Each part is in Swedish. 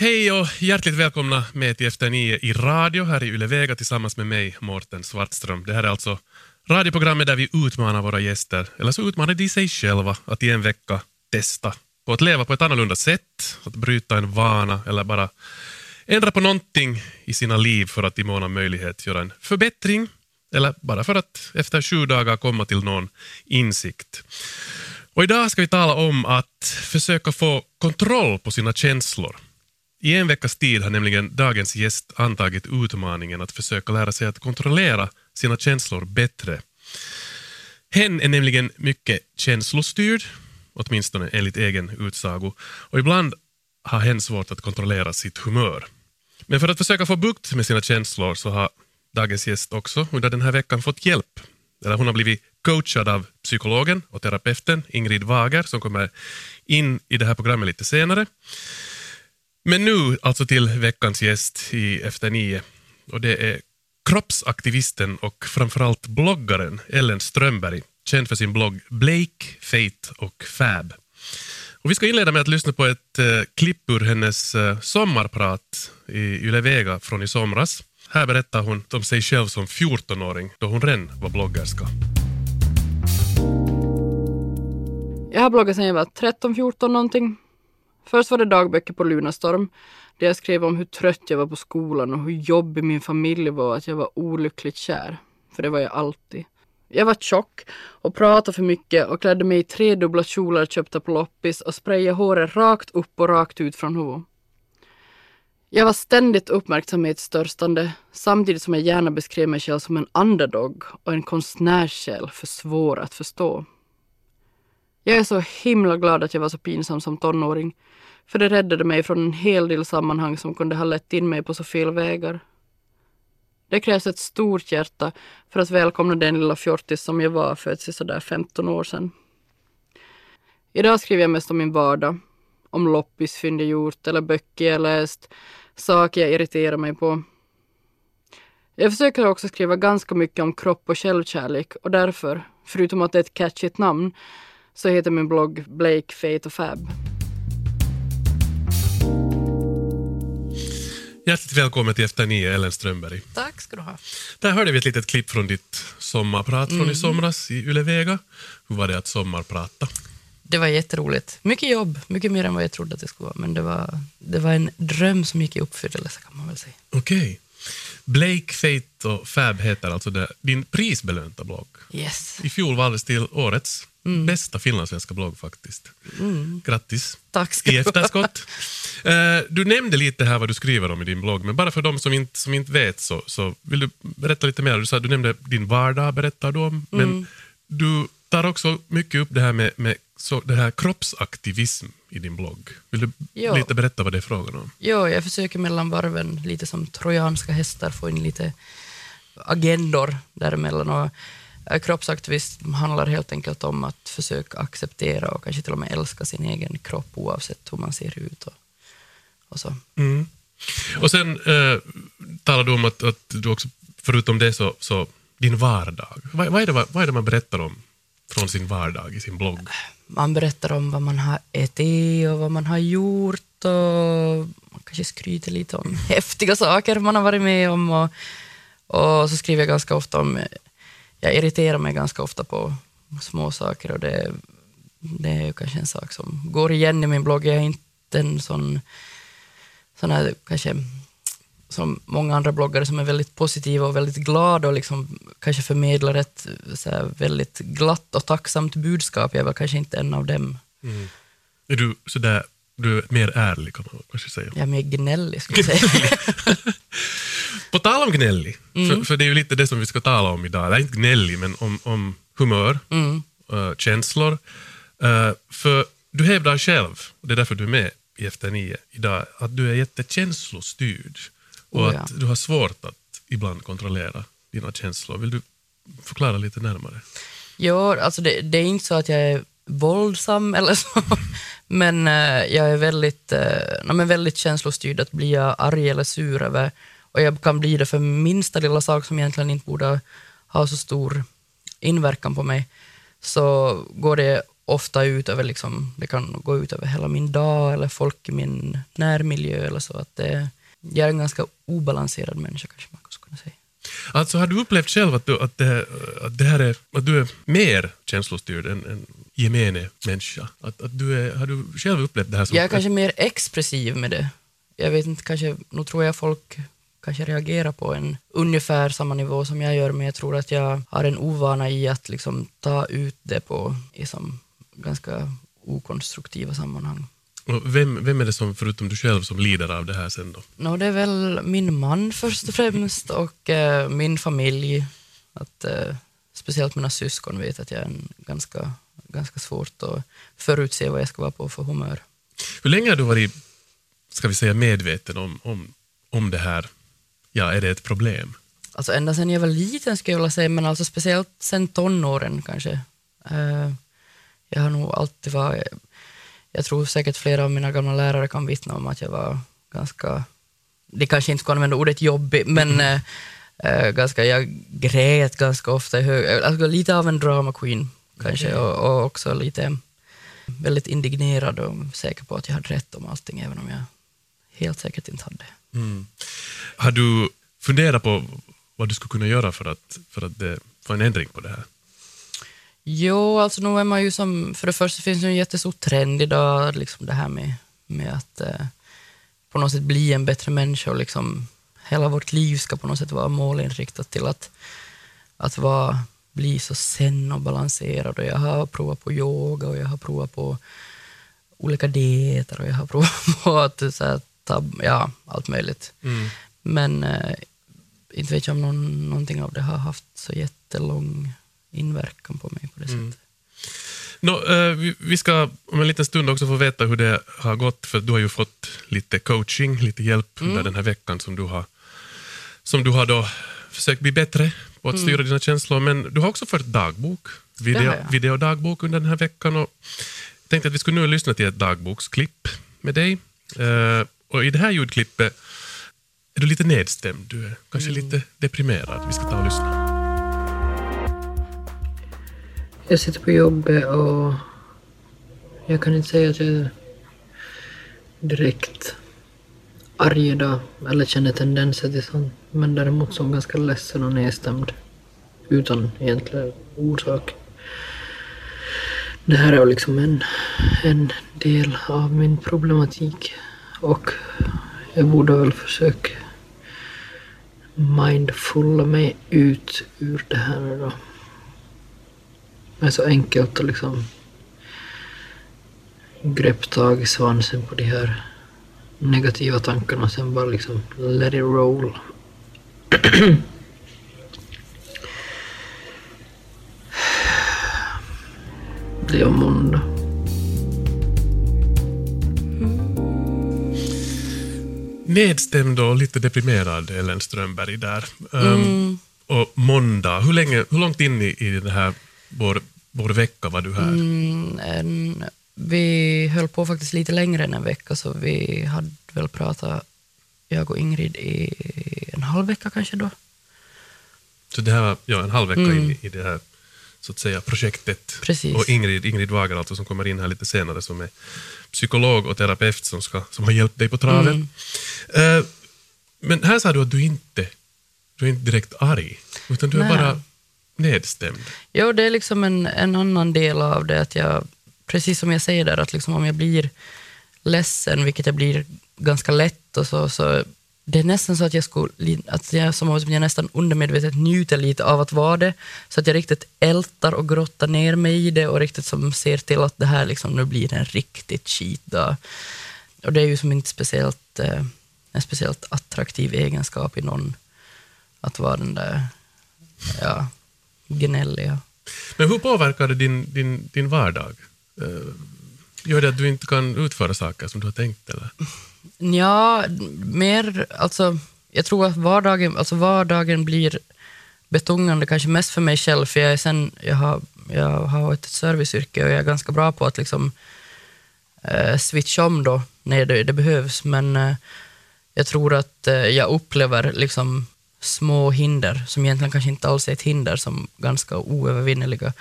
Hej och hjärtligt välkomna med till Efter nio i radio här i Yle Vega tillsammans med mig, Mårten Svartström. Det här är alltså radioprogrammet där vi utmanar våra gäster, eller så utmanar de sig själva att i en vecka testa på att leva på ett annorlunda sätt, att bryta en vana eller bara ändra på någonting i sina liv för att i mån av möjlighet göra en förbättring eller bara för att efter sju dagar komma till någon insikt. Och idag ska vi tala om att försöka få kontroll på sina känslor. I en veckas tid har nämligen dagens gäst antagit utmaningen att försöka lära sig att kontrollera sina känslor bättre. Hen är nämligen mycket känslostyrd, åtminstone enligt egen utsago, och ibland har hen svårt att kontrollera sitt humör. Men för att försöka få bukt med sina känslor så har dagens gäst också under den här veckan fått hjälp. Eller hon har blivit coachad av psykologen och terapeuten Ingrid Wager som kommer in i det här programmet lite senare. Men nu alltså till veckans gäst i Efter nio och det är kroppsaktivisten och framförallt bloggaren Ellen Strömberg, känd för sin blogg Blake, Fate och Fab. Och vi ska inleda med att lyssna på ett eh, klipp ur hennes eh, sommarprat i Yle Vega från i somras. Här berättar hon om sig själv som 14-åring då hon redan var bloggerska. Jag har bloggat sedan jag var 13-14 någonting. Först var det dagböcker på Lunarstorm där jag skrev om hur trött jag var på skolan och hur jobbig min familj var och att jag var olyckligt kär. För det var jag alltid. Jag var tjock och pratade för mycket och klädde mig i tre dubbla kjolar köpta på loppis och sprayade håret rakt upp och rakt ut från huvudet. Jag var ständigt uppmärksamhetsstörstande samtidigt som jag gärna beskrev mig själv som en underdog och en konstnärssjäl för svår att förstå. Jag är så himla glad att jag var så pinsam som tonåring för det räddade mig från en hel del sammanhang som kunde ha lett in mig på så fel vägar. Det krävs ett stort hjärta för att välkomna den lilla fjortis som jag var för ett sådär 15 år sedan. Idag skriver jag mest om min vardag, om loppisfynd jag gjort eller böcker jag läst, saker jag irriterar mig på. Jag försöker också skriva ganska mycket om kropp och självkärlek och därför, förutom att det är ett catchigt namn, så heter min blogg Blake, Fate och Fab. Hjärtligt välkommen till Efter nio, Ellen Strömberg. Tack ska du ha. Där hörde vi ett litet klipp från ditt sommarprat från i somras i Yle Vega. Hur var det att sommarprata? Det var jätteroligt. Mycket jobb, mycket mer än vad jag trodde att det skulle vara. Men det var, det var en dröm som gick i uppfyllelse kan man väl säga. Okej. Blake, Fate och Fab heter alltså det, din prisbelönta blogg. Yes. I fjol valdes till årets bästa finlandssvenska blogg faktiskt. Grattis Tack ska i efterskott. Eh, du nämnde lite här vad du skriver om i din blogg, men bara för de som inte, som inte vet så, så vill du berätta lite mer. Du, sa, du nämnde din vardag, berättar du om, men du tar också mycket upp det här med, med så, det här kroppsaktivism i din blogg. Vill du Ja. lite berätta vad det är frågan om? Jo, jag försöker mellan varven, lite som trojanska hästar, få in lite agendor däremellan. Och eh, kroppsaktivism handlar helt enkelt om att försöka acceptera och kanske till och med älska sin egen kropp oavsett hur man ser ut. Och, och så. Mm. Och sen eh, talar du om att, att du också, förutom det, så, så din vardag. Vad, vad, är det, vad är det man berättar om från sin vardag i sin blogg? Man berättar om vad man har ätit och vad man har gjort och man kanske skryter lite om häftiga saker man har varit med om. Och, och så skriver jag ganska ofta om, jag irriterar mig ganska ofta på små saker och det, det är ju kanske en sak som går igen i min blogg. Jag är inte en sån, sån här kanske som många andra bloggare som är väldigt positiva och väldigt glada och liksom kanske förmedlar ett väldigt glatt och tacksamt budskap. Jag är väl kanske inte en av dem. Är du sådär, du är mer ärlig kan man kanske säga. Jag är mer gnällig skulle jag säga. På tal om gnällig, Mm. för, för det är ju lite det som vi ska tala om idag. Eller inte gnällig, men om, om humör, Mm. eh, känslor. Eh, för du hävdar själv, och det är därför du är med i Efter nio idag, att du är jättekänslostyrd. Och Oh ja. att du har svårt att ibland kontrollera dina känslor. Vill du förklara lite närmare? Jo, alltså det, det är inte så att jag är våldsam eller så, men eh, jag är väldigt, no, men väldigt känslostyrd. Att blir jag arg eller sur över, och jag kan bli det för minsta lilla sak som egentligen inte borde ha så stor inverkan på mig, så går det ofta ut över, liksom, det kan gå ut över hela min dag eller folk i min närmiljö eller så. Att det, jag är en ganska obalanserad människa kanske man skulle kunna säga. Alltså har du upplevt själv att du, att det, att det här är, att du är mer känslostyrd än, än gemene människa? Att, att du är, har du själv upplevt det här som... Jag är kanske mer expressiv med det. Jag vet inte, kanske, nu tror jag folk kanske reagerar på en ungefär samma nivå som jag gör, men jag tror att jag har en ovana i att liksom ta ut det på i som ganska okonstruktiva sammanhang. Vem, vem är det som, förutom du själv, som lider av det här sen då? No, det är väl min man först och främst och eh, min familj. Att, eh, speciellt mina syskon vet att jag är en ganska, ganska svårt att förutse vad jag ska vara på för humör. Hur länge har du varit, ska vi säga, medveten om, om, om det här? Ja, är det ett problem? Alltså ända sedan jag var liten skulle jag vilja säga, men alltså speciellt sen tonåren kanske. Eh, jag har nog alltid varit jag tror säkert flera av mina gamla lärare kan vittna om att jag var ganska, det kanske inte ska använda ordet jobbig, men mm. äh, ganska, jag grät ganska ofta alltså lite av en drama queen kanske okay. och, och, också lite väldigt indignerad och säker på att jag hade rätt om allting, även om jag helt säkert inte hade. Mm. Har du funderat på vad du skulle kunna göra för att, för att det, få en ändring på det här? Jo, alltså nu är man ju som, för det första finns det en jättestor trend idag, liksom det här med, med att eh, på något sätt bli en bättre människa och liksom hela vårt liv ska på något sätt vara målinriktat till att, att vara, bli så sen och balanserad. Och jag har provat på yoga och jag har provat på olika dieter och jag har provat på att så här, ta, ja, allt möjligt. Mm. Men eh, inte vet jag om någon, någonting av det har haft så jättelång inverkan på mig på det mm. sättet. No, uh, vi, ska om en liten stund också få veta hur det har gått, för du har ju fått lite coaching, lite hjälp mm. under den här veckan som du har, som du har då försökt bli bättre på att styra mm. dina känslor, men du har också fört dagbok, video, videodagbok under den här veckan. Och jag tänkte att vi skulle nu lyssna till ett dagboksklipp med dig. Uh, och I det här ljudklippet är du lite nedstämd, du är kanske mm. lite deprimerad. Vi ska ta och lyssna. Jag sitter på jobbet och jag kan inte säga att jag är direkt arg idag eller känner tendenser till sånt. Men däremot så är jag ganska ledsen och nedstämd. Utan egentlig orsak. Det här är liksom en, en del av min problematik. Och jag borde väl försöka mindfulla mig ut ur det här nu då. Är så enkelt att liksom grepp tag i svansen på de här negativa tankarna och sen bara liksom let it roll. Det är måndag. Nedstämd och lite deprimerad Ellen Strömberg där. Um, mm. Och måndag, hur, länge, hur långt in i, i det här vår, vår vecka var du här? Mm, en, vi höll på faktiskt lite längre än en vecka, så vi hade väl pratat, jag och Ingrid, i en halv vecka kanske då. Så det här var ja, en halv vecka mm. i, i det här så att säga, projektet. Precis. Och Ingrid, Ingrid Wager alltså, som kommer in här lite senare som är psykolog och terapeut som, ska, som har hjälpt dig på traven. Mm. Uh, men här sa du att du inte du är inte direkt arg, utan du Nej. är bara nedstämd? Jo, det är liksom en, en annan del av det, att jag, precis som jag säger där, att liksom om jag blir ledsen, vilket jag blir ganska lätt, och så, så det är nästan så att jag, skulle, att jag, som jag nästan undermedvetet njuter lite av att vara det, så att jag riktigt ältar och grottar ner mig i det och riktigt som ser till att det här liksom nu blir en riktigt skitdag. Och det är ju som inte speciellt, eh, en speciellt attraktiv egenskap i någon, att vara den där, ja, gnälliga. Men hur påverkar det din, din, din vardag? Eh, gör det att du inte kan utföra saker som du har tänkt? Eller? Ja, mer, alltså, jag tror att vardagen, alltså vardagen blir betungande, kanske mest för mig själv, för jag, är sen, jag, har, jag har ett serviceyrke och jag är ganska bra på att liksom, eh, switcha om då när det, det behövs, men eh, jag tror att eh, jag upplever liksom små hinder, som egentligen kanske inte alls är ett hinder, som ganska oövervinneliga.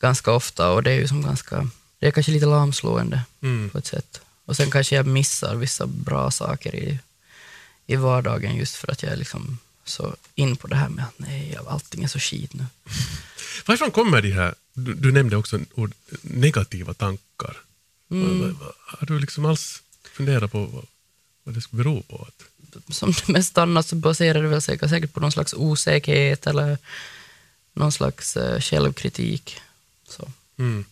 ganska ofta och det är ju som ganska, det är kanske lite lamslående Mm. på ett sätt. Och sen kanske jag missar vissa bra saker i, i vardagen just för att jag är liksom så in på det här med att nej, allting är så skit nu. Varifrån kommer de här, du, du nämnde också ord, negativa tankar. Mm. Har du liksom alls funderat på vad, vad det skulle bero på? Att, Som det mest annat så baserar det väl sig säkert på någon slags osäkerhet eller någon slags eh, självkritik. Så. mm.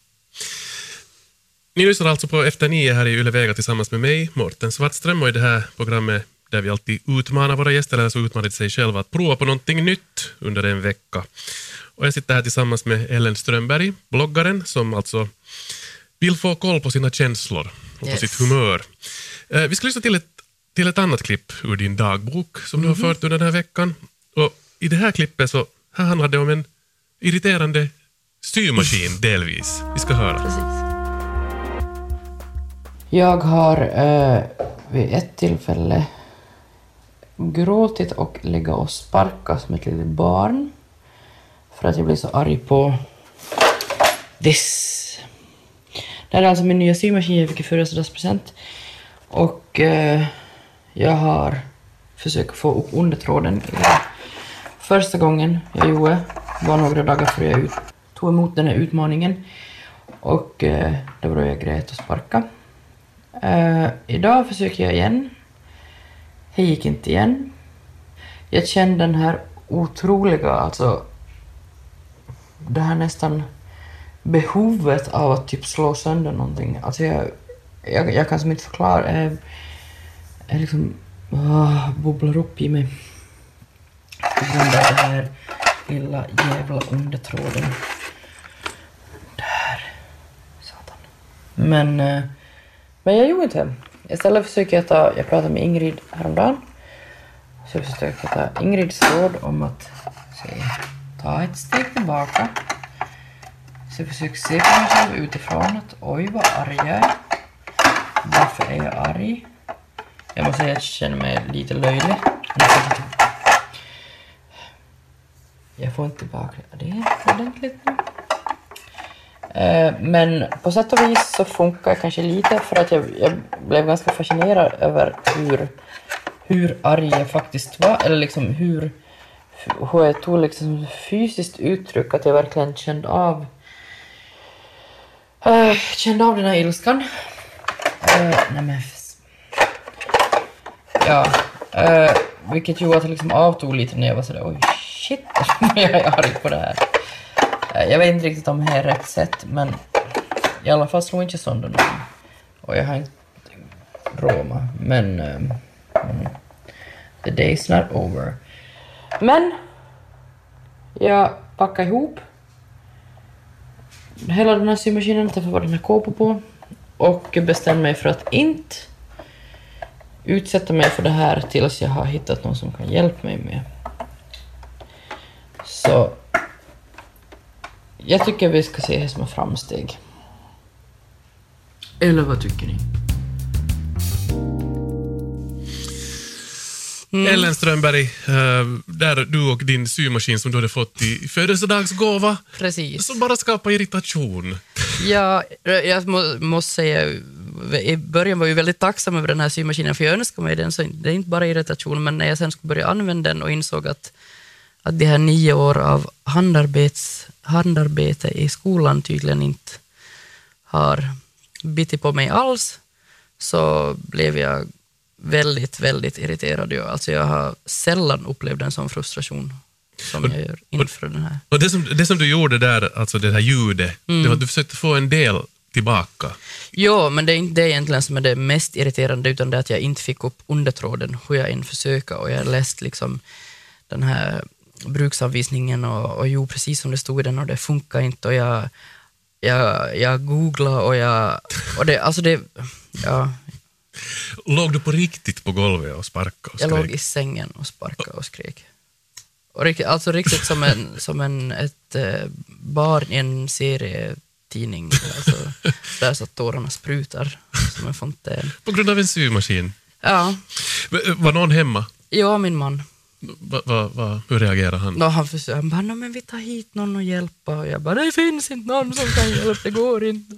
Ni lyssnar alltså på Efter nio här i Yle Vega tillsammans med mig, Morten Svartström, och i det här programmet där vi alltid utmanar våra gäster, eller så utmanar de sig själva att prova på någonting nytt under en vecka. Och jag sitter här tillsammans med Ellen Strömberg, bloggaren, som alltså vill få koll på sina känslor och på Yes. sitt humör. Eh, vi ska lyssna till ett, till ett annat klipp ur din dagbok som du har fört under den här veckan. Och I det här klippet så här handlar det om en irriterande symaskin delvis. Vi ska höra. Precis. Jag har eh, vid ett tillfälle gråtit och legat och sparkat som ett litet barn för att jag blev så arg på this. Det här är alltså min nya symaskin jag fick i födelsedagspresent. Och eh, jag har försökt få upp undertråden. Första gången jag gjorde var några dagar före jag ut, tog emot den här utmaningen. Och eh, det var då jag grät och sparkade. Eh, idag försöker jag igen. Det gick inte igen. Jag kände den här otroliga, alltså det här nästan behovet av att typ slå sönder någonting. Alltså jag, jag, jag kan som inte förklara. Jag, jag liksom ah, bubblar upp i mig. På grund av den här lilla jävla undertråden. Där. Satan. Men, eh, men jag gjorde inte det. Istället försöker jag ta, jag pratade med Ingrid häromdagen. Så jag försöker ta Ingrids råd om att se, ta ett steg tillbaka. Så jag försöker se på mig själv utifrån att oj vad arg jag är. Varför är jag arg? Jag måste säga att jag känner mig lite löjlig. Jag får inte- Jag tillbaka det ordentligt nu. Men på sätt och vis så funkar det kanske lite för att jag, jag blev ganska fascinerad över hur, hur arg jag faktiskt var. Eller liksom hur, hur jag tog liksom fysiskt uttryck, att jag verkligen kände av eh, kände av den här ilskan. Eh, nej men... Ja. Uh, vilket gjorde att det liksom avtog lite när jag var sådär oj shit, jag är arg på det här. Uh, Jag vet inte riktigt om det här är rätt sätt, men i alla fall slog inte sönder någon. Och jag har inte Roma, men um, the day's not over. Men jag packade ihop hela den här symaskinen, därför var den här kåpor på och bestämde mig för att inte utsätta mig för det här tills jag har hittat någon som kan hjälpa mig med. Så jag tycker vi ska se det som ett framsteg. Eller vad tycker ni? Ellen Strömberg, eh, där du och din symaskin som du hade fått i födelsedagsgåva, Precis. som bara skapar irritation. Ja, jag må, måste säga, i början var jag väldigt tacksam över den här symaskinen, för jag önskar mig den, så det är inte bara irritation, men när jag sen skulle börja använda den och insåg att, att de här nio år av handarbets, handarbete i skolan tydligen inte har bitit på mig alls, så blev jag väldigt, väldigt irriterad. Jag, alltså jag har sällan upplevt en sån frustration som jag gör inför den här. Och det som, det som du gjorde där, alltså det här ljudet, Mm. att du försökte få en del tillbaka. Ja, men det är inte det egentligen som är det mest irriterande, utan det är att jag inte fick upp undertråden hur jag än försöker. Och jag läste liksom den här bruksanvisningen och, och jo, precis som det stod i den och det funkar inte. Och jag, jag, jag googlade och jag... Och det, alltså det, ja, Låg du på riktigt på golvet och sparkade och jag låg skrek? i sängen och sparkade och skrek. Och riktigt, alltså riktigt som, en, som en, ett eh, barn i en serietidning. Alltså, där så att tårarna sprutar som en fontän. På grund av en symaskin. Ja, Var någon hemma? och min man. Va, va, va, hur reagerar han? No, han försökte, han bara, "Nå, men vi tar hit någon och hjälpa. Och jag bara, det finns inte någon som kan hjälpa, det går inte.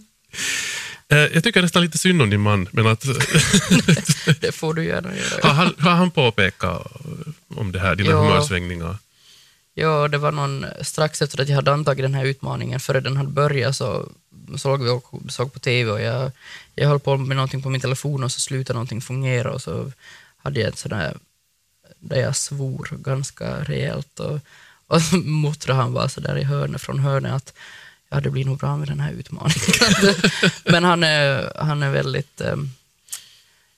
Eh, jag tycker nästan lite synd om din man, men att Det får du gärna göra. har, han, har han påpekat om det här, dina Ja. humörsvängningar? Ja, det var någon, strax efter att jag hade antagit den här utmaningen, före den hade börjat så såg vi och såg på TV och jag, jag höll på med någonting på min telefon och så slutade någonting fungera och så hade jag ett sådär där jag svor ganska rejält och, och muttrade han bara sådär i hörnet från hörnet att ja, det blir nog bra med den här utmaningen. Men han är, han är väldigt, ehm,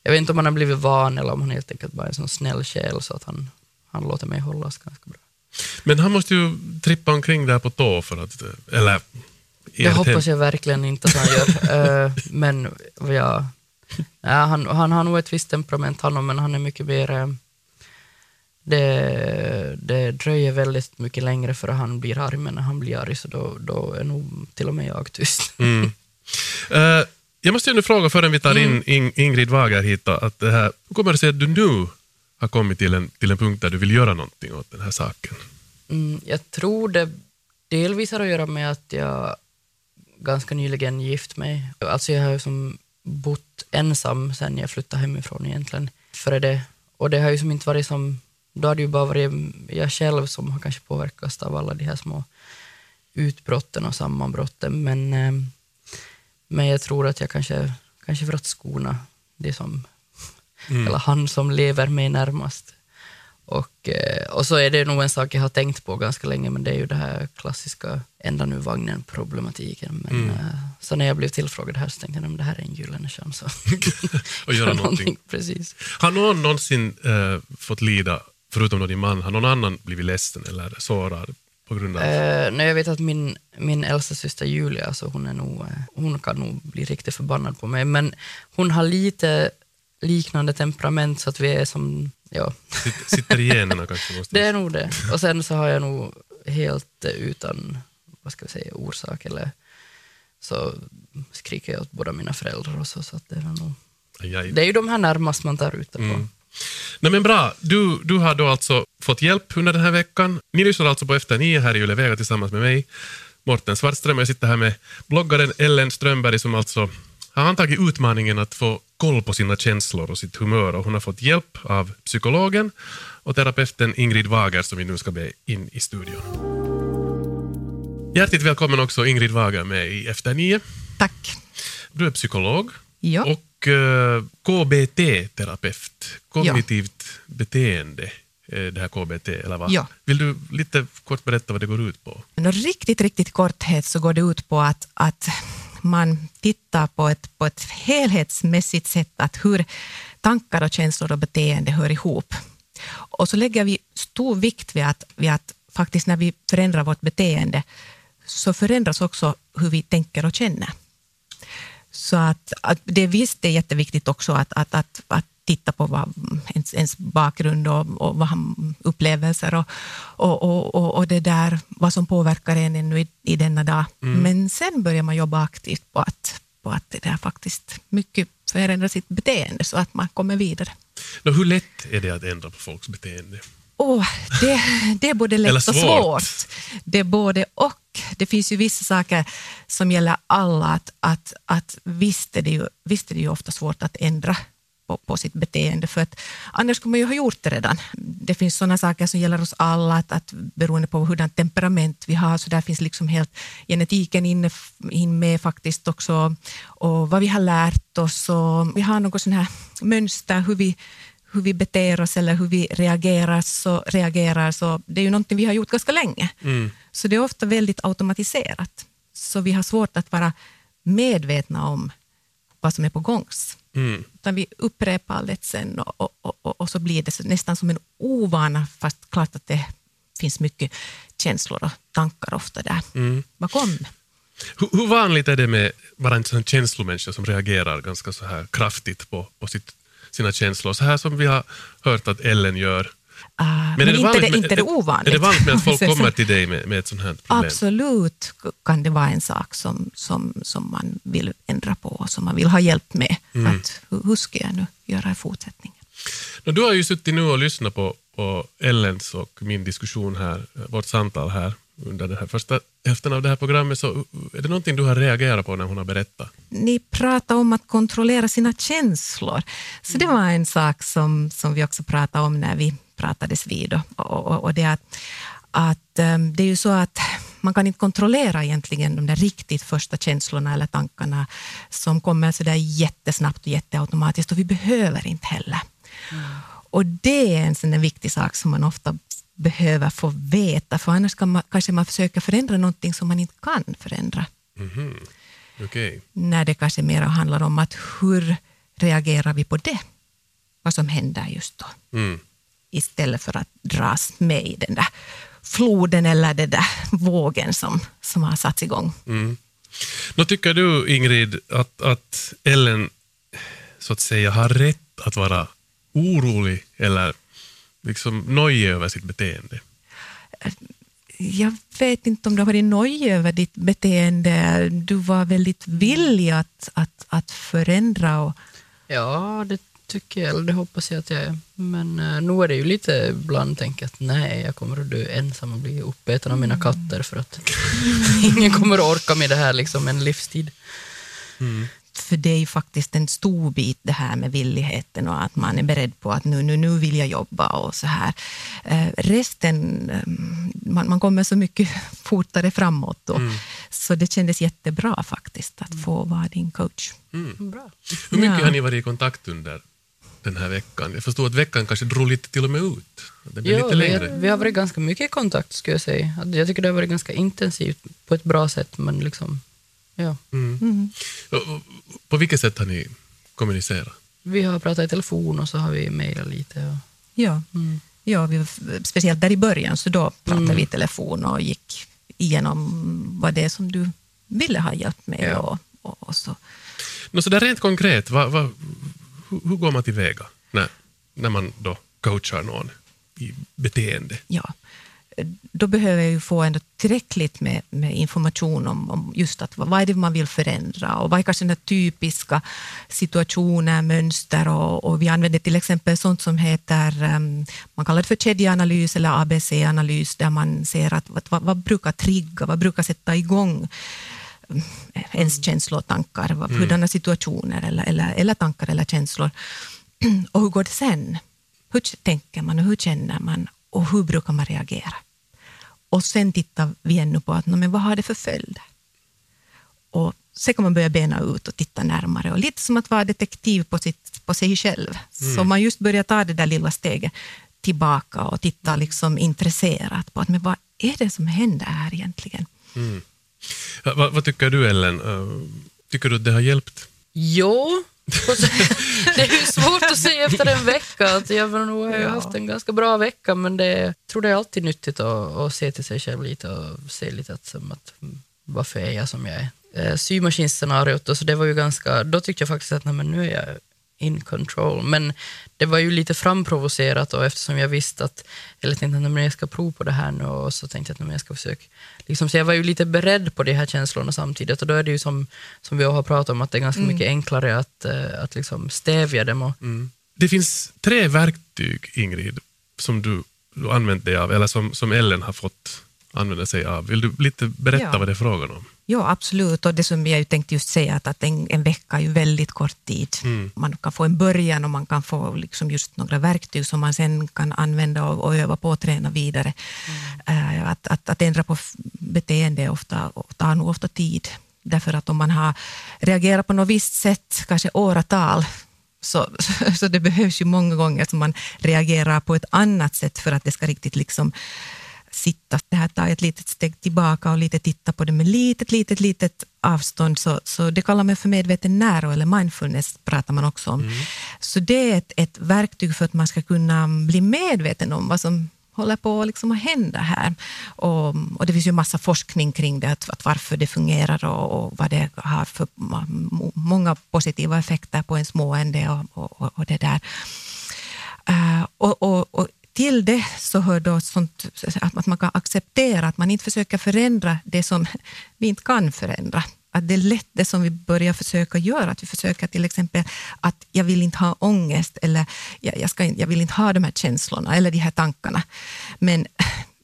jag vet inte om han har blivit van eller om han helt enkelt bara är en sån snäll själ så att han, han låter mig hållas ganska bra. Men han måste ju trippa omkring där på tå för att, eller Det hoppas jag verkligen inte att han gör. Eh, men ja, ja, han, han har nog ett visst temperament han, men han är mycket mer... eh, det, det dröjer väldigt mycket längre för han blir arg, men när han blir arg så då, då är nog till och med jag tyst. Mm. Eh, jag måste ju nu fråga förrän vi tar in In- Ingrid Wager hit, då, att det här, hur kommer det sig att du nu har kommit till en, till en punkt där du vill göra någonting åt den här saken? Mm, jag tror det delvis har att göra med att jag ganska nyligen gift mig. Alltså jag har ju som bott ensam sen jag flyttade hemifrån egentligen. Före det. Och det har ju som inte varit som... Då har det ju bara varit jag själv som har kanske påverkats av alla de här små utbrotten och sammanbrotten. Men, eh, men jag tror att jag kanske, kanske för att skona det som... Eller han som lever mig närmast. Och, eh, och så är det nog en sak jag har tänkt på ganska länge, men det är ju det här klassiska ända nu vagnen-problematiken. Men Mm. eh, så när jag blev tillfrågad här så tänkte jag att det här är en gyllene chans att Och göra någonting. Precis. Har någon någonsin eh, fått lida, förutom då din man, har någon annan blivit ledsen eller sårad på grund av... Eh, nej, jag vet att min, min äldsta syster Julia, alltså hon, är nog, eh, hon kan nog bli riktigt förbannad på mig, men hon har lite liknande temperament så att vi är som, ja, Sitter, i generna kanske? Måste det är nog det. Och sen så har jag nog helt eh, utan, vad ska vi säga, orsak eller så skriker jag åt båda mina föräldrar och så, så att det är nog, Aj, aj. det är ju de här närmast man tar ut det på. Mm. Nej men bra, du, du har då alltså fått hjälp under den här veckan. Ni lyssnar alltså på Efter nio här i Yle Vega tillsammans med mig, Morten Svartström. Jag sitter här med bloggaren Ellen Strömberg som alltså har antagit utmaningen att få koll på sina känslor och sitt humör och hon har fått hjälp av psykologen och terapeuten Ingrid Wager som vi nu ska be in i studion. Hjärtligt välkommen också Ingrid Wager med i Efter nio. Tack. Du är psykolog Ja. och eh, KBT-terapeut, kognitivt beteende, eh, det här KBT, eller vad? Ja. Vill du lite kort berätta vad det går ut på? Riktigt, riktigt korthet så går det ut på att, att man tittar på ett, på ett helhetsmässigt sätt att hur tankar och känslor och beteende hör ihop. Och så lägger vi stor vikt vid att, vid att faktiskt när vi förändrar vårt beteende så förändras också hur vi tänker och känner. Så att, att det är visst det är jätteviktigt också att, att, att, att titta på vad ens, ens bakgrund och, och vad han, upplevelser och, och, och, och, det där, vad som påverkar en ännu i, i denna dag. Men sen börjar man jobba aktivt på att, på att det där faktiskt mycket förändrar sitt beteende så att man kommer vidare. Nå, hur lätt är det att ändra på folks beteende? Åh, det, det är både lätt och svårt. svårt. Det är både och. Det finns ju vissa saker som gäller alla. Att, att, att visst, är det ju, visst är det ju ofta svårt att ändra på, på sitt beteende, för att annars skulle man ju ha gjort det redan. Det finns sådana saker som gäller oss alla, att, att beroende på hurdant temperament vi har, så där finns liksom helt genetiken inne in med faktiskt också, och vad vi har lärt oss, och vi har något sån här mönster, hur vi hur vi beter oss eller hur vi reagerar så, reagerar, så det är ju någonting vi har gjort ganska länge. Så det är ofta väldigt automatiserat. Så vi har svårt att vara medvetna om vad som är på gångs. Mm. Utan vi upprepar allt sen och, och, och, och så blir det nästan som en ovana, fast klart att det finns mycket känslor och tankar ofta där bakom. Hur, hur vanligt är det med bara en sån känslomänniska som reagerar ganska så här kraftigt på, på sitt, sina känslor, så här som vi har hört att Ellen gör? Ah, men är inte, vanligt det, inte det ovanligt. Är det vanligt med att folk kommer till dig med, med ett sånt här problem? Absolut kan det vara en sak som, som, som man vill ändra på och som man vill ha hjälp med. Mm. Att, hur ska jag nu göra i fortsättningen? Du har ju suttit nu och lyssnat på och Ellens och min diskussion här, vårt samtal här under den här första hälften av det här programmet, så är det någonting du har reagerat på när hon har berättat? Ni pratar om att kontrollera sina känslor. Så det var en sak som, som vi också pratade om när vi pratades vid. Och, och, och det, att, att, um, det är ju så att man kan inte kontrollera egentligen de där riktigt första känslorna eller tankarna som kommer så där jättesnabbt och jätteautomatiskt och vi behöver inte heller. Mm. Och det är en sån viktig sak som man ofta behöver få veta, för annars kan man, kanske man försöker förändra någonting som man inte kan förändra. Mm okay. När det kanske mer handlar om att hur reagerar vi på det? Vad som händer just då. Mm. Istället för att dras med i den där floden eller den där vågen som, som har satts igång. Mm. Nå, tycker du, Ingrid, att, att Ellen så att säga har rätt att vara orolig eller liksom nojig över sitt beteende? Jag vet inte om du har varit nojig över ditt beteende. Du var väldigt villig att, att, att förändra. Och... Ja, det tycker jag, eller det hoppas jag att jag är. Men uh, nu är det ju lite ibland tänker att nej, jag kommer att dö ensam och bli uppäten av mina mm. katter för att ingen kommer att orka med det här liksom en livstid. Mm för det är ju faktiskt en stor bit det här med villigheten och att man är beredd på att nu, nu, nu vill jag jobba och så här. Eh, resten, eh, man, man kommer så mycket fortare framåt då. Mm. Så det kändes jättebra faktiskt att få vara din coach. Mm. Bra. Hur mycket ja. har ni varit i kontakt under den här veckan? Jag förstår att veckan kanske drog lite till och med ut. Det jo, lite längre. Vi, vi har varit ganska mycket i kontakt skulle jag säga. Jag tycker det har varit ganska intensivt på ett bra sätt men liksom Ja. Mm. Mm. På vilket sätt har ni kommunicerat? Vi har pratat i telefon och så har vi mejlat lite. Och... Ja, mm. ja vi, speciellt där i början så då pratade mm. vi i telefon och gick igenom vad det är som du ville ha hjälp med. Ja. Och, och, och, så. Nå, så där rent konkret, vad, vad, hur, hur går man tillväga när, när man då coachar någon i beteende? Ja, då behöver jag ju få ändå tillräckligt med, med information om, om, just att vad är det man vill förändra? Och vad är kanske den typiska situationer, mönster? Och, och, vi använder till exempel sånt som heter, ehm, man kallar det för kedjeanalys eller ABC-analys där man ser att vad, vad, brukar trigga, vad brukar sätta igång? Ens mm. känslor och tankar, mm. hurdana situationer eller, eller, eller tankar eller känslor. och hur går det sen? Hur tänker man och hur känner man och hur brukar man reagera? Och sen tittar vi ännu på att, men vad har det för följder? Och sen kan man börja bena ut och titta närmare. Och lite som att vara detektiv på, sitt, på sig själv. Mm. Så man just börjar ta det där lilla steget tillbaka och titta liksom intresserat på att, men vad är det som händer här egentligen? Mm. Vad, vad, tycker du Ellen? Tycker du att det har hjälpt? Jo, det är ju svårt att säga efter en vecka. Jag nog har haft en ganska bra vecka, men det, jag tror det är alltid nyttigt att, att se till sig själv lite och se lite att, som att varför är jag som jag är. Eh, symaskinscenariot, så det var ju ganska, då tyckte jag faktiskt att nej, men nu är jag in control. Men det var ju lite framprovocerat och eftersom jag visste att, eller tänkte att jag ska prova på det här nu och så tänkte jag att jag ska försöka. Liksom, så jag var ju lite beredd på de här känslorna samtidigt och då är det ju som, som vi har pratat om att det är ganska mm. mycket enklare att, uh, att liksom stävja dem. Och... Mm. Det finns tre verktyg, Ingrid, som du, du använt dig av eller som, som Ellen har fått använda sig av. Vill du lite berätta ja. vad det är frågan om? Ja, absolut. Och det som jag tänkte just säga, att, att en, en vecka är ju väldigt kort tid. Mm. Man kan få en början och man kan få liksom just några verktyg som man sen kan använda och, och öva på och träna vidare. Mm. Uh, att, att, att ändra på beteende ofta, tar nog ofta tid. Därför att om man har reagerat på något visst sätt, kanske åratal, så, så det behövs ju många gånger som man reagerar på ett annat sätt för att det ska riktigt liksom sitta, det här ta ett litet steg tillbaka och lite titta på det med litet, litet, litet avstånd. Så, så det kallar man för medveten närvaro eller mindfulness pratar man också om. Mm. Så det är ett, ett verktyg för att man ska kunna bli medveten om vad som håller på liksom att hända här. Och, och, det finns ju massa forskning kring det, att, att varför det fungerar och, och, vad det har för många positiva effekter på ens mående och, och, och det där. Uh, och till det så hör då sånt, att man kan acceptera att man inte försöker förändra det som vi inte kan förändra. att det är lätt det som vi börjar försöka göra, att vi försöker till exempel att jag vill inte ha ångest eller jag, jag, ska, jag vill inte ha de här känslorna eller de här tankarna. Men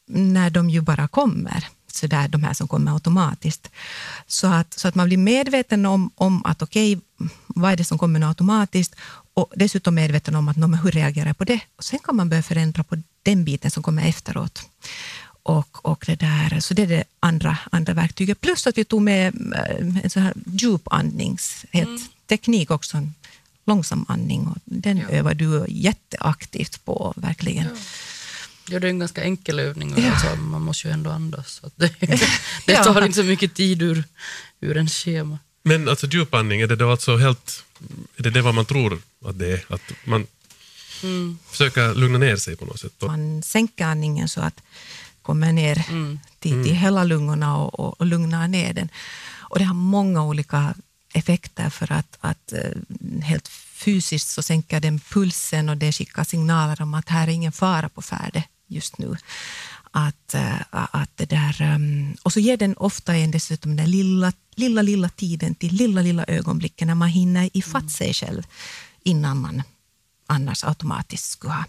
när de ju bara kommer, så där, de här som kommer automatiskt. Så att, så att man blir medveten om, om att okej, okay, vad är det som kommer automatiskt och dessutom medveten om att no, hur reagerar jag på det? Och sen kan man börja förändra på den biten som kommer efteråt. Och, och det där, så det är det andra, andra verktyget. Plus att vi tog med eh, en sån här djupandningsteknik mm. också, en långsam andning. Och den ja. övar du jätteaktivt på, verkligen. Ja. Ja, det är en ganska enkel övning. Ja. Alltså, man måste ju ändå andas. Så det, det tar inte så mycket tid ur, ur en schema. Men alltså djupandning, är det då alltså helt, är det det vad man tror att det är? Att man mm. försöker lugna ner sig på något sätt? Man sänker andningen så att kommer ner mm. till, till mm. hela lungorna och, och, och lugnar ner den. Och det har många olika effekter för att, att uh, helt fysiskt så sänker den pulsen och det skickar signaler om att här är ingen fara på färde just nu. Att, uh, att det där, um, och så ger den ofta en dessutom den lilla, lilla, lilla tiden till lilla, lilla ögonblicken när man hinner ifatt mm. sig själv innan man annars automatiskt skulle ha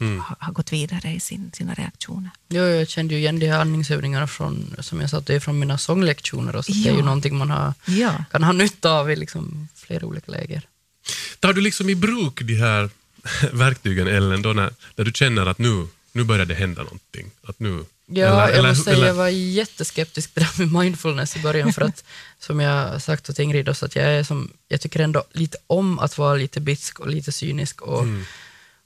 mm. har, gått vidare i sin, sina reaktioner. Jo, jag kände ju igen de här andningsövningarna från, som jag sa, det är från mina sånglektioner och så ja. det är ju någonting man har, ja. kan ha nytta av i liksom flera olika läger. Tar du liksom i bruk de här verktygen Ellen, då när, när du känner att nu, nu börjar det hända någonting? Att nu, Ja, eller, jag måste säga jag var jätteskeptisk till det här med mindfulness i början för att som jag sagt åt Ingrid också, att jag, är som, jag tycker ändå lite om att vara lite bitsk och lite cynisk och mm.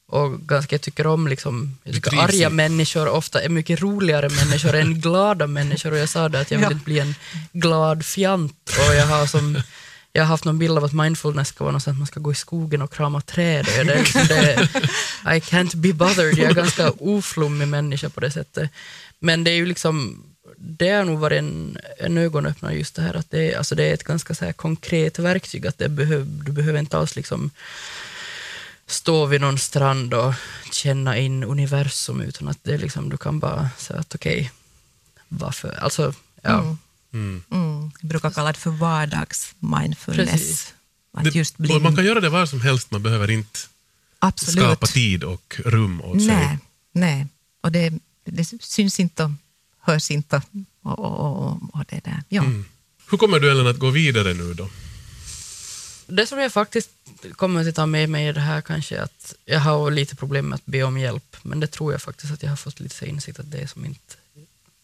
och ganska, jag tycker om liksom, jag tycker arga människor ofta är mycket roligare människor än glada människor. Och jag sa det att jag vill inte bli en glad fjant. Och jag har som jag har haft någon bild av att mindfulness ska vara något att man ska gå i skogen och krama träd. Det liksom det, I can't be bothered. Jag är ganska oflummig människa på det sättet. Men det är ju liksom, det har nog varit en, en ögonöppnare just det här att det, alltså det är ett ganska så här konkret verktyg. Att det behöv, du behöver inte alls liksom stå vid någon strand och känna in universum utan att det liksom, du kan bara säga att okej, okay, varför? Alltså, ja. Mm. Mm. Mm. Jag brukar kalla det för vardags-mindfulness. Man kan göra det var som helst, man behöver inte Absolut. skapa tid och rum åt nej, sig. Nej, och det, det syns inte och hörs inte. Och, och, och, och det där. Ja. Mm. Hur kommer du Ellen att gå vidare nu då? Det som jag faktiskt kommer att ta med mig i det här kanske är att jag har lite problem med att be om hjälp, men det tror jag faktiskt att jag har fått lite insikt att det är som inte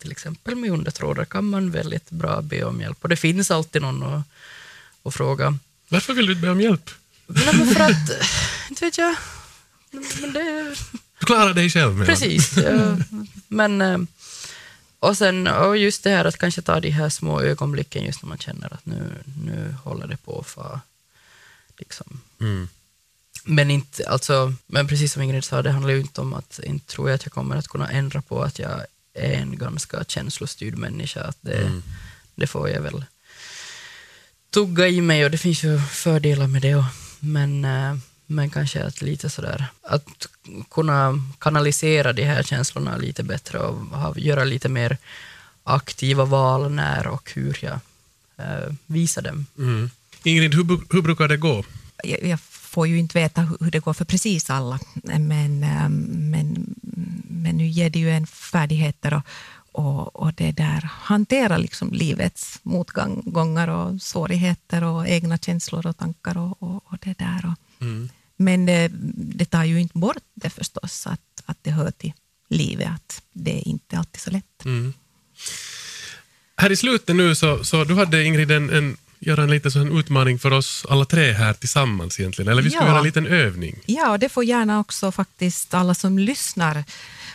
till exempel med undertrådar kan man väldigt bra be om hjälp och det finns alltid någon att, att fråga. Varför vill du be om hjälp? Nej, men för att, inte vet jag. Men det... Du klarar dig själv med Precis. Ja. Men, eh, och sen och just det här att kanske ta de här små ögonblicken just när man känner att nu, nu håller det på för Liksom. Mm. Men, inte, alltså, men precis som Ingrid sa, det handlar ju inte om att, inte tror jag att jag kommer att kunna ändra på att jag är en ganska känslostyrd människa. Att det, mm. det får jag väl tugga i mig och det finns ju fördelar med det. Och, men, eh, men kanske att lite sådär, att kunna kanalisera de här känslorna lite bättre och ha, göra lite mer aktiva val när och hur jag eh, visar dem. Mm. Ingrid, hur, hur brukar det gå? Jag, jag, får ju inte veta hur det går för precis alla, men, ehm, men, men nu ger det ju en färdigheter och, och, och det där, hantera liksom livets motgångar och svårigheter och egna känslor och tankar och, och, och det där. Och, mm. Men det, det tar ju inte bort det förstås, att, att det hör till livet, att det är inte alltid så lätt. Mm. Här i slutet nu så, så du hade Ingrid en, en göra en liten sån utmaning för oss alla tre här tillsammans egentligen. Eller vi ska ja. göra en liten övning. Ja, och det får gärna också faktiskt alla som lyssnar,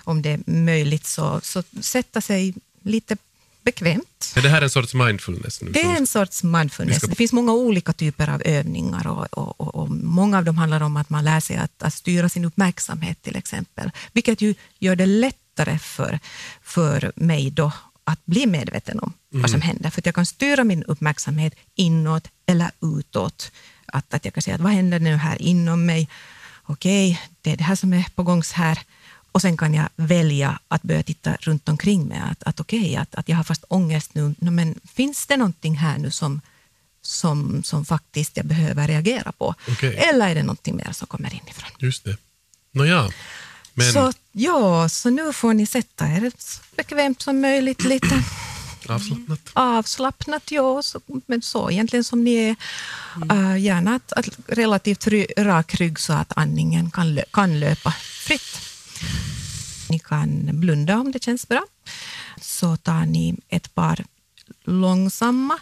om det är möjligt, så, så sätta sig lite bekvämt. Är det här en sorts mindfulness? Nu? Det är en sorts mindfulness. Ska... Det finns många olika typer av övningar och, och, och, och, många av dem handlar om att man lär sig att, att styra sin uppmärksamhet till exempel, vilket ju gör det lättare för, för mig då att bli medveten om mm. vad som händer. För jag kan styra min uppmärksamhet inåt eller utåt. Att, att jag kan säga att vad händer nu här inom mig? Okej, okay, det är det här som är på gång här. Och sen kan jag välja att börja titta runt omkring mig. Att, att okej, okay, att, att jag har fast ångest nu, men finns det någonting här nu som, som, som faktiskt jag behöver reagera på? Okej. Eller är det någonting mer som kommer inifrån? Just det. Nåja, men Så, ja, så nu får ni sätta er så bekvämt som möjligt, lite avslappnat. avslappnat, ja, så, men så egentligen som ni är. Uh, gärna att, att relativt rak rygg så att andningen kan, lö, kan löpa fritt. Ni kan blunda om det känns bra. Så tar ni ett par långsamma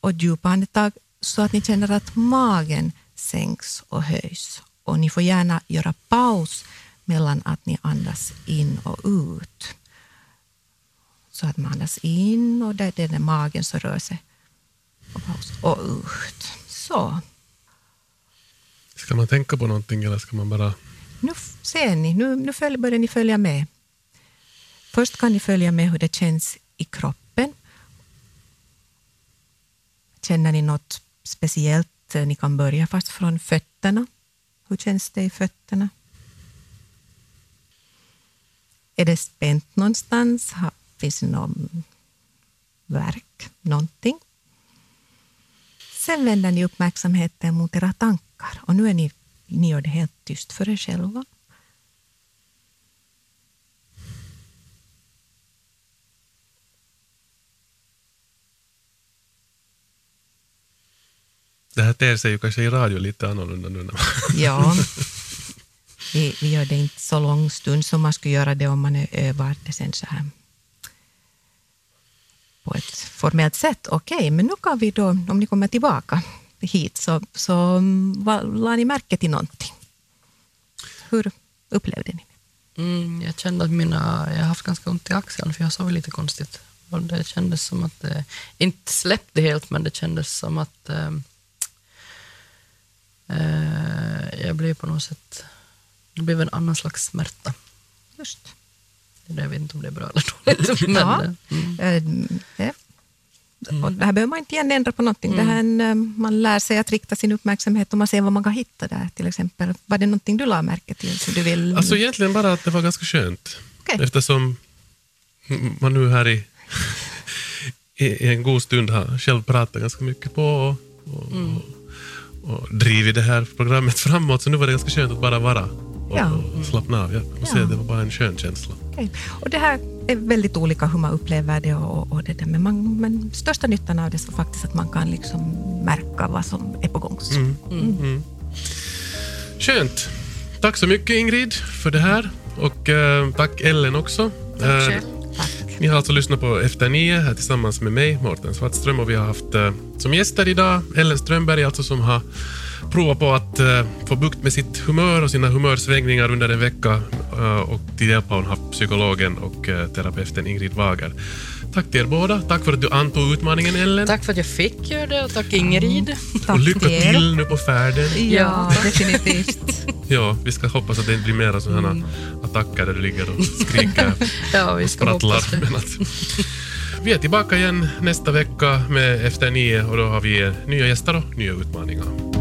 och djupa andetag så att ni känner att magen sänks och höjs. Och ni får gärna göra paus mellan att ni andas in och ut. Så att man andas in och det är magen som rör sig. Och paus och ut. Så, Ska man tänka på någonting eller ska man bara nu ser ni, nu, nu följ, börjar ni följa med. Först kan ni följa med hur det känns i kroppen. Känner ni något speciellt? Eh, ni kan börja fast från fötterna. Hur känns det i fötterna? Är det spänt någonstans? Finns det någon värk? Någonting? Sen vänder ni uppmärksamheten mot era tankar och nu är ni, ni gör det helt tyst för er själva. Det här ter sig ju kanske i radio lite annorlunda nu. Ja. Vi, vi gör det inte så lång stund som man skulle göra det om man övar det sen så här på ett formellt sätt. Okej, men nu kan vi då, om ni kommer tillbaka hit, så, så la ni märke till någonting? Hur upplevde ni det? Mm, jag kände att mina, jag har haft ganska ont i axeln för jag sov lite konstigt. Och det kändes som att det inte släppte helt men det kändes som att eh, eh, jag blev på något sätt, det blev en annan slags smärta. Just. Jag vet inte om det är bra eller dåligt. men, Ja. eh, mm. Eh, det. Och det här behöver man inte igen ändra på någonting. Det här, en, eh, man lär sig att rikta sin uppmärksamhet och man ser vad man kan hitta där. Till exempel, var det någonting du la märke till? Som du vill... Alltså egentligen bara att det var ganska skönt. Okej. Eftersom man nu här i, i, i en god stund har själv pratat ganska mycket på och, och, Mm. och, och drivit det här programmet framåt. Så nu var det ganska skönt att bara vara och, Ja. och slappna av. Jag måste Ja. säga det var bara en skön känsla. Okej. Och det här är väldigt olika hur man upplever det. Och, och det där. Men, man, men största nyttan av det är faktiskt att man kan liksom märka vad som är på gång. Så. Mm. Skönt. Tack så mycket Ingrid för det här. Och eh, tack Ellen också. Eh, Tack. Ni har alltså lyssnat på Efter nio här tillsammans med mig, Mårten Svartström, och vi har haft eh, som gäster idag Ellen Strömberg, alltså som har provat på att eh, få bukt med sitt humör och sina humörsvängningar under en vecka. Eh, och till hjälp har hon haft psykologen och eh, terapeuten Ingrid Wager. Tack till er båda. Tack för att du antog utmaningen Ellen. Tack för att jag fick göra det och tack Ingrid. och Tack lycka er. till nu på färden. Ja, definitivt. Ja, vi ska hoppas att det inte blir mera sådana attacker där du ligger och skriker Ja, vi ska sprattlar. hoppas det. Men att, vi är tillbaka igen nästa vecka med Efter nio och då har vi nya gäster och nya utmaningar.